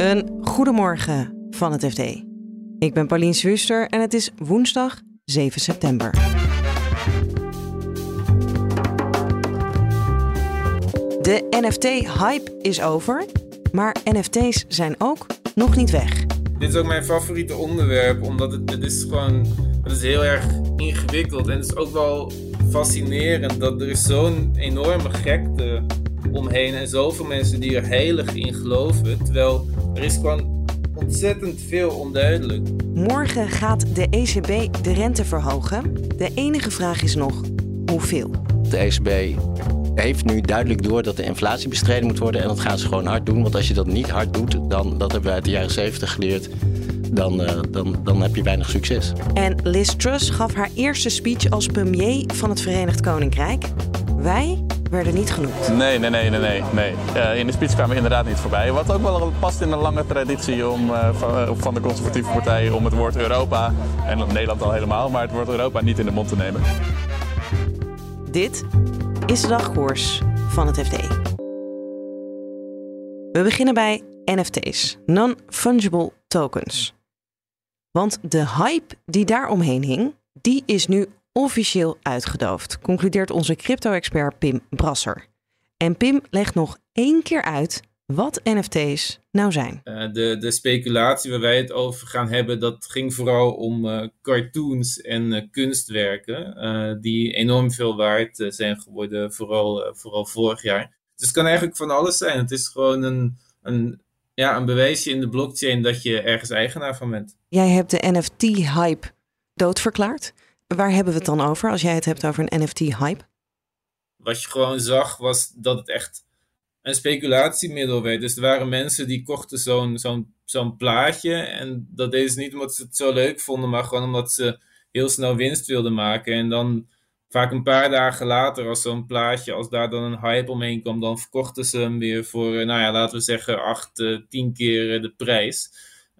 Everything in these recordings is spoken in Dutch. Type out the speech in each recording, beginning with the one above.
Een goedemorgen van het FD. Ik ben Paulien Swuster en het is woensdag 7 september. De NFT-hype is over, maar NFT's zijn ook nog niet weg. Dit is ook mijn favoriete onderwerp, omdat het, het is gewoon het is heel erg ingewikkeld en het is ook wel fascinerend dat er is zo'n enorme gekte omheen en zoveel mensen die er heilig in geloven, terwijl er is gewoon ontzettend veel onduidelijk. Morgen gaat de ECB de rente verhogen. De enige vraag is nog hoeveel. De ECB heeft nu duidelijk door dat de inflatie bestreden moet worden. En dat gaan ze gewoon hard doen. Want als je dat niet hard doet, dan, dat hebben we uit de jaren 70 geleerd, dan, uh, dan, dan heb je weinig succes. En Liz Truss gaf haar eerste speech als premier van het Verenigd Koninkrijk. Wij werden niet genoemd. Nee, nee, nee, nee, nee. nee. Uh, in de speech kwamen we inderdaad niet voorbij. Wat ook wel past in een lange traditie om, uh, van, van, de conservatieve partijen om het woord Europa, en Nederland al helemaal, maar het woord Europa niet in de mond te nemen. Dit is de dagkoers van het FD. We beginnen bij NFT's, non-fungible tokens. Want de hype die daar omheen hing, die is nu officieel uitgedoofd, concludeert onze crypto-expert Pim Brasser. En Pim legt nog één keer uit wat NFT's nou zijn. Uh, de, de speculatie waar wij het over gaan hebben, dat ging vooral om uh, cartoons en uh, kunstwerken, die enorm veel waard zijn geworden, vooral, vooral vorig jaar. Dus het kan eigenlijk van alles zijn. Het is gewoon een, een, ja, een bewijsje in de blockchain dat je ergens eigenaar van bent. Jij hebt de NFT-hype doodverklaard. Waar hebben we het dan over als jij het hebt over een NFT-hype? Wat je gewoon zag was dat het echt een speculatiemiddel werd. Dus er waren mensen die kochten zo'n zo'n zo'n plaatje. En dat deden ze niet omdat ze het zo leuk vonden, maar gewoon omdat ze heel snel winst wilden maken. En dan vaak een paar dagen later, als zo'n plaatje, als daar dan een hype omheen kwam, dan verkochten ze hem weer voor, eh, nou ja, laten we zeggen, acht, uh, tien keer de prijs.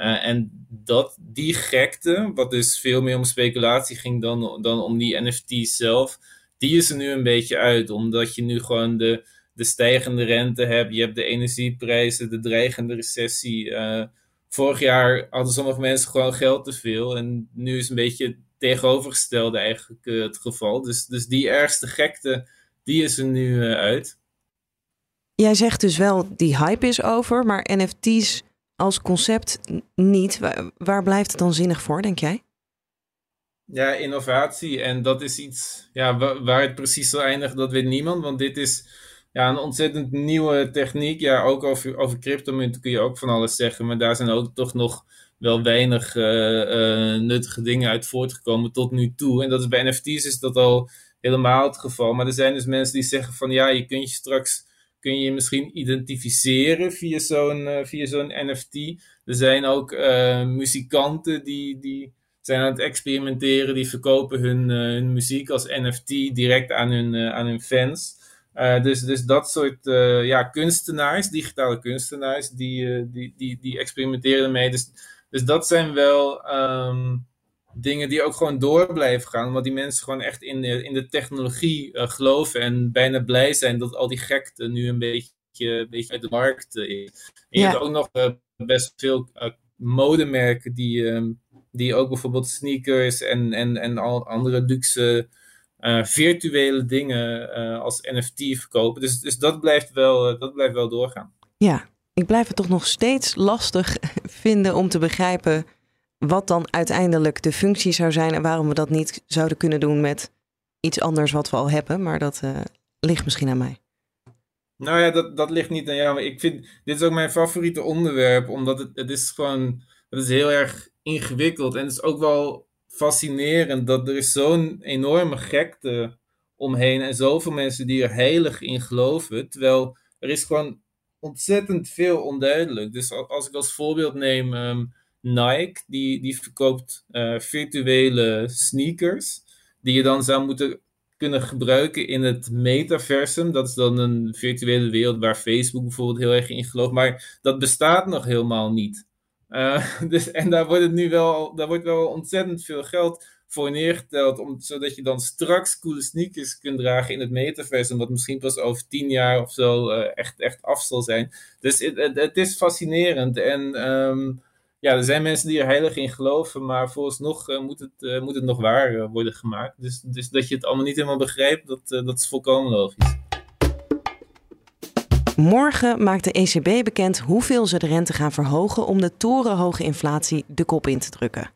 Uh, en dat, die gekte, wat dus veel meer om speculatie ging dan, dan om die NFT's zelf, die is er nu een beetje uit. Omdat je nu gewoon de, de stijgende rente hebt, je hebt de energieprijzen, de dreigende recessie. Uh, vorig jaar hadden sommige mensen gewoon geld te veel. En nu is een beetje het tegenovergestelde eigenlijk uh, het geval. Dus, dus die ergste gekte, die is er nu uit. Jij zegt dus wel, die hype is over, maar NFT's als concept niet. Waar, blijft het dan zinnig voor, denk jij? Ja, innovatie. En dat is iets ja, waar, het precies zal eindigen, dat weet niemand. Want dit is ja, een ontzettend nieuwe techniek. Ja, ook over, over cryptomunten kun je ook van alles zeggen. Maar daar zijn ook toch nog wel weinig uh, uh, nuttige dingen uit voortgekomen tot nu toe. En dat is bij NFT's is dat al helemaal het geval. Maar er zijn dus mensen die zeggen van ja, je kunt je straks kun je misschien identificeren via zo'n uh, via zo'n NFT. Er zijn ook uh, muzikanten die, die zijn aan het experimenteren, die verkopen hun, uh, hun muziek als NFT direct aan hun, aan hun fans. dus, dus dat soort ja, kunstenaars, digitale kunstenaars, die, die, die, die experimenteren ermee. Dus, dus dat zijn wel um, dingen die ook gewoon door blijven gaan. Omdat die mensen gewoon echt in de, in de technologie uh, geloven. En bijna blij zijn dat al die gekte nu een beetje, een beetje uit de markt uh, is. En je hebt ook nog uh, best veel modemerken die, ehm, die ook bijvoorbeeld sneakers en, en, en al andere luxe virtuele dingen als NFT verkopen. Dus, dus dat, blijft wel, dat blijft wel doorgaan. Ja, ik blijf het toch nog steeds lastig vinden om te begrijpen wat dan uiteindelijk de functie zou zijn en waarom we dat niet zouden kunnen doen met iets anders wat we al hebben. Maar dat uh, ligt misschien aan mij. Nou ja, dat, dat ligt niet aan jou. Maar ik vind, dit is ook mijn favoriete onderwerp, omdat het, het is gewoon, het is heel erg ingewikkeld. En het is ook wel fascinerend dat er is zo'n enorme gekte omheen en zoveel mensen die er heilig in geloven. Terwijl er is gewoon ontzettend veel onduidelijk. Dus als ik als voorbeeld neem um, Nike, die, die verkoopt uh, virtuele sneakers, die je dan zou moeten kunnen gebruiken in het metaversum. Dat is dan een virtuele wereld waar Facebook bijvoorbeeld heel erg in gelooft, maar dat bestaat nog helemaal niet. Uh, dus, en daar wordt, het nu wel, daar wordt wel ontzettend veel geld voor neergeteld, om, zodat je dan straks coole sneakers kunt dragen in het metaverse, wat misschien pas over tien jaar of zo uh, echt, echt af zal zijn. Dus het, het, is fascinerend en um, ja, er zijn mensen die er heilig in geloven, maar vooralsnog uh, moet, het, uh, moet het nog waar worden gemaakt. Dus, dus dat je het allemaal niet helemaal begrijpt, dat, dat is volkomen logisch. Morgen maakt de ECB bekend hoeveel ze de rente gaan verhogen om de torenhoge inflatie de kop in te drukken.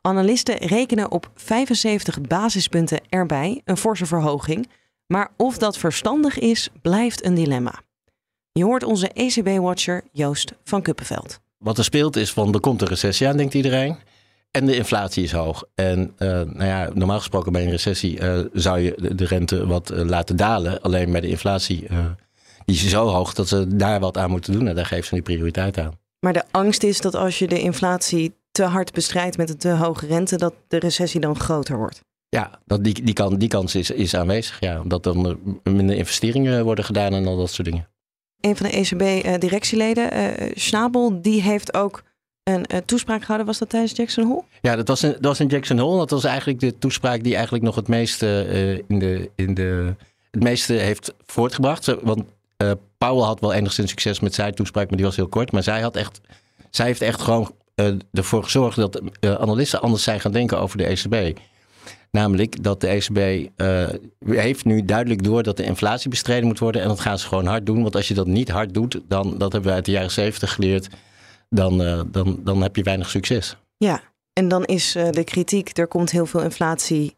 Analisten rekenen op 75 basispunten erbij, een forse verhoging. Maar of dat verstandig is, blijft een dilemma. Je hoort onze ECB-watcher Joost van Kuppenveld. Wat er speelt is van er komt een recessie aan, denkt iedereen. En de inflatie is hoog. En uh, nou ja, normaal gesproken bij een recessie uh, zou je de rente wat uh, laten dalen. Alleen bij de inflatie die is zo hoog dat ze daar wat aan moeten doen. En daar geeft ze nu prioriteit aan. Maar de angst is dat als je de inflatie te hard bestrijdt met een te hoge rente, dat de recessie dan groter wordt. Ja, dat die, die, kan, die kans is, is aanwezig. Ja, omdat dan minder investeringen worden gedaan en al dat soort dingen. Een van de ECB-directieleden, uh, uh, Schnabel, die heeft ook een uh, toespraak gehouden. Was dat tijdens Jackson Hole? Ja, dat was, een, dat was in Jackson Hole. Dat was eigenlijk de toespraak die eigenlijk nog het meeste, in de, in de, het meeste heeft voortgebracht. Want uh, Powell had wel enigszins succes met zijn toespraak, maar die was heel kort. Maar zij, had echt, zij heeft echt gewoon ervoor gezorgd dat analisten anders zijn gaan denken over de ECB. Namelijk dat de ECB heeft nu duidelijk door dat de inflatie bestreden moet worden. En dat gaan ze gewoon hard doen. Want als je dat niet hard doet, dan, dat hebben we uit de jaren zeventig geleerd, dan, dan, dan heb je weinig succes. Ja, en dan is de kritiek, er komt heel veel inflatie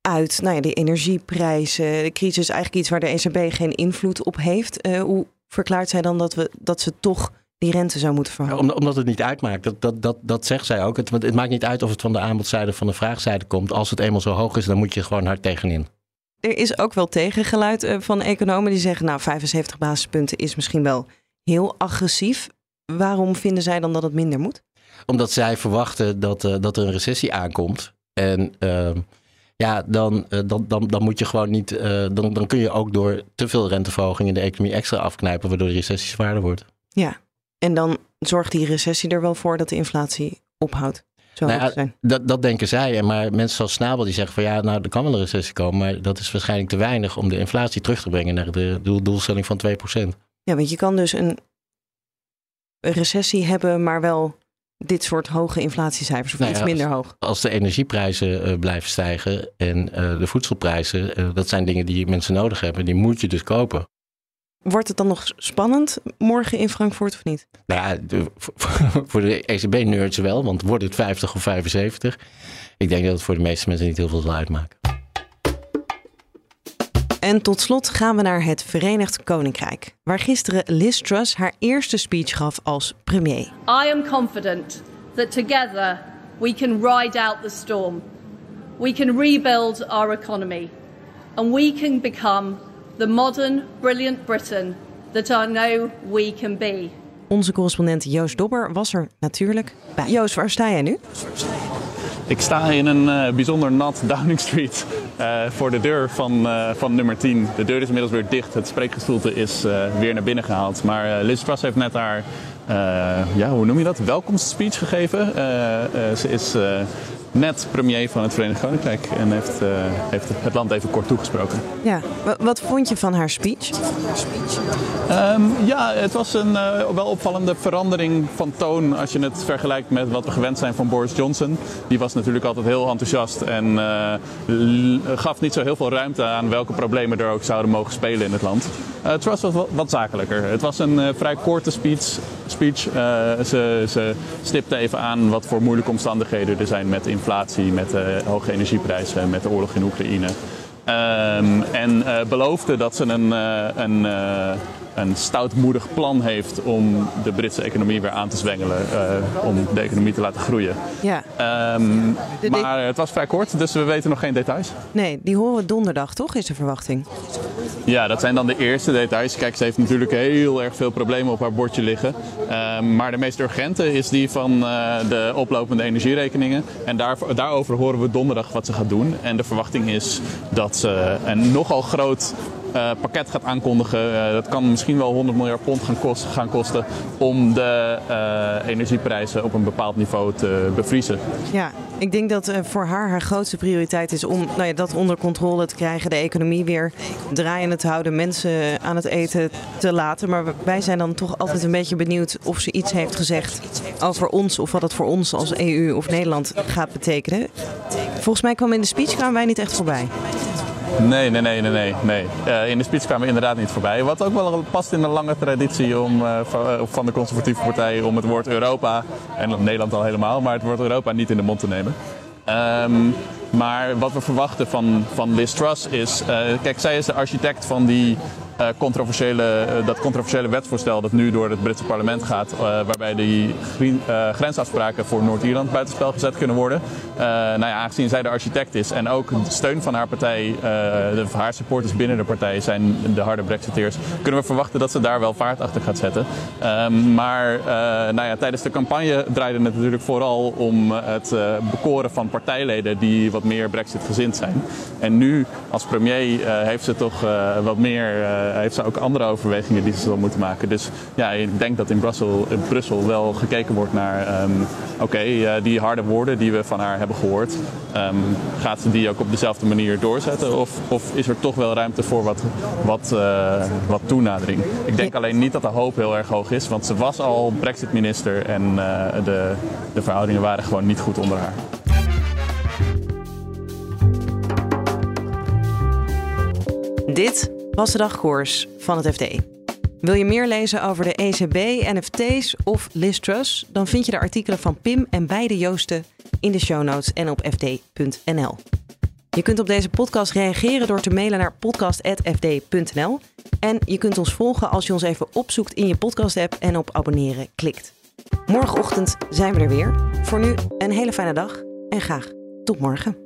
uit. Nou ja, die energieprijzen, de crisis, eigenlijk iets waar de ECB geen invloed op heeft. Hoe verklaart zij dan dat, we, dat ze toch die rente zou moeten verhogen? Omdat het niet uitmaakt. Dat, dat, dat, dat zegt zij ook. Het, het maakt niet uit of het van de aanbodzijde of van de vraagzijde komt. Als het eenmaal zo hoog is, dan moet je gewoon hard tegenin. Er is ook wel tegengeluid uh, van economen die zeggen... nou, 75 basispunten is misschien wel heel agressief. Waarom vinden zij dan dat het minder moet? Omdat zij verwachten dat, uh, dat er een recessie aankomt. En ehm, ja, dan, uh, dan, dan, dan moet je gewoon niet. Dan, dan kun je ook door te veel renteverhoging in de economie extra afknijpen, waardoor de recessie zwaarder wordt. Ja, en dan zorgt die recessie er wel voor dat de inflatie ophoudt. Zo nou ja, dat, dat denken zij. Maar mensen zoals Snabel die zeggen van ja, nou er kan wel een recessie komen, maar dat is waarschijnlijk te weinig om de inflatie terug te brengen naar de doel, doelstelling van 2%. Ja, want je kan dus een recessie hebben, maar wel dit soort hoge inflatiecijfers of nou iets minder hoog? Als de energieprijzen uh, blijven stijgen en uh, de voedselprijzen, uh, dat zijn dingen die mensen nodig hebben, die moet je dus kopen. Wordt het dan nog spannend morgen in Frankfurt of niet? Nou ja, de, voor de ECB-nerds wel, want wordt het 50 of 75? Ik denk dat het voor de meeste mensen niet heel veel zal uitmaken. En tot slot gaan we naar het Verenigd Koninkrijk, waar gisteren Liz Truss haar eerste speech gaf als premier. I am confident that together we can ride out the storm. We can rebuild our economy and we can become the modern, brilliant Britain that I know we can be. Onze correspondent Joost Dobber was er natuurlijk bij. Joost, waar sta jij nu? Ik sta in een uh, bijzonder nat Downing Street uh, voor de deur van, uh, van nummer 10. De deur is inmiddels weer dicht. Het spreekgestoelte is weer naar binnen gehaald. Maar Liz Truss heeft net haar, ja, hoe noem je dat, welkomstspeech gegeven. ze is net premier van het Verenigd Koninkrijk en heeft, uh, heeft het land even kort toegesproken. Ja, wat vond je van haar speech? Um, ja, het was een uh, wel opvallende verandering van toon als je het vergelijkt met wat we gewend zijn van Boris Johnson. Die was natuurlijk altijd heel enthousiast en uh, gaf niet zo heel veel ruimte aan welke problemen er ook zouden mogen spelen in het land. het was wat, wat zakelijker. Het was een vrij korte speech. speech. ze, ze stipte even aan wat voor moeilijke omstandigheden er zijn met inflatie inflatie, met de hoge energieprijzen, met de oorlog in Oekraïne. Um, en uh, beloofde dat ze een, uh, een, uh, een stoutmoedig plan heeft om de Britse economie weer aan te zwengelen. om de economie te laten groeien. Ja. Um, maar het was vrij kort, dus we weten nog geen details. Nee, die horen we donderdag toch, is de verwachting? Ja, dat zijn dan de eerste details. Kijk, ze heeft natuurlijk heel erg veel problemen op haar bordje liggen. Um, maar de meest urgente is die van de oplopende energierekeningen. En daar, daarover horen we donderdag wat ze gaat doen. En de verwachting is dat ze een nogal groot pakket gaat aankondigen. dat kan misschien wel 100 miljard pond gaan, kosten, gaan kosten om de energieprijzen op een bepaald niveau te bevriezen. Ja, ik denk dat voor haar haar grootste prioriteit is om nou ja, dat onder controle te krijgen, de economie weer draaiende te houden, mensen aan het eten te laten. Maar wij zijn dan toch altijd een beetje benieuwd of ze iets heeft gezegd over ons of wat het voor ons als EU of Nederland gaat betekenen. Volgens mij kwam in de speech kwamen wij niet echt voorbij. Nee, nee, nee, nee, nee. nee. Uh, in de speech kwamen we inderdaad niet voorbij. Wat ook wel past in de lange traditie om, uh, van, van, de conservatieve partij om het woord Europa, en Nederland al helemaal, maar het woord Europa niet in de mond te nemen. Um, maar wat we verwachten van, van Liz Truss is... Kijk, zij is de architect van die controversiële, uh, dat controversiële wetsvoorstel dat nu door het Britse parlement gaat, uh, waarbij die grensafspraken voor Noord-Ierland buitenspel gezet kunnen worden. nou ja, aangezien zij de architect is en ook de steun van haar partij, de, haar supporters binnen de partij zijn de harde Brexiteers, kunnen we verwachten dat ze daar wel vaart achter gaat zetten. Ehm, maar nou ja, tijdens de campagne draaide het natuurlijk vooral om het bekoren van partijleden die wat meer Brexit-gezind zijn. En nu als premier heeft ze toch wat meer heeft ze ook andere overwegingen die ze zal moeten maken. Dus ja, ik denk dat in Brussel, in Brussel wel gekeken wordt naar, um, oké, okay, uh, die harde woorden die we van haar hebben gehoord, um, gaat ze die ook op dezelfde manier doorzetten? Of, of is er toch wel ruimte voor wat, wat, uh, wat toenadering? Ik denk alleen niet dat de hoop heel erg hoog is, want ze was al Brexit-minister en de, de verhoudingen waren gewoon niet goed onder haar. Dit was de dagkoers van het FD. Wil je meer lezen over de ECB, NFT's of Liz Truss? Dan vind je de artikelen van Pim en beide Joosten in de show notes en op fd.nl. Je kunt op deze podcast reageren door te mailen naar podcast.fd.nl. En je kunt ons volgen als je ons even opzoekt in je podcast-app en op abonneren klikt. Morgenochtend zijn we er weer. Voor nu een hele fijne dag en graag tot morgen.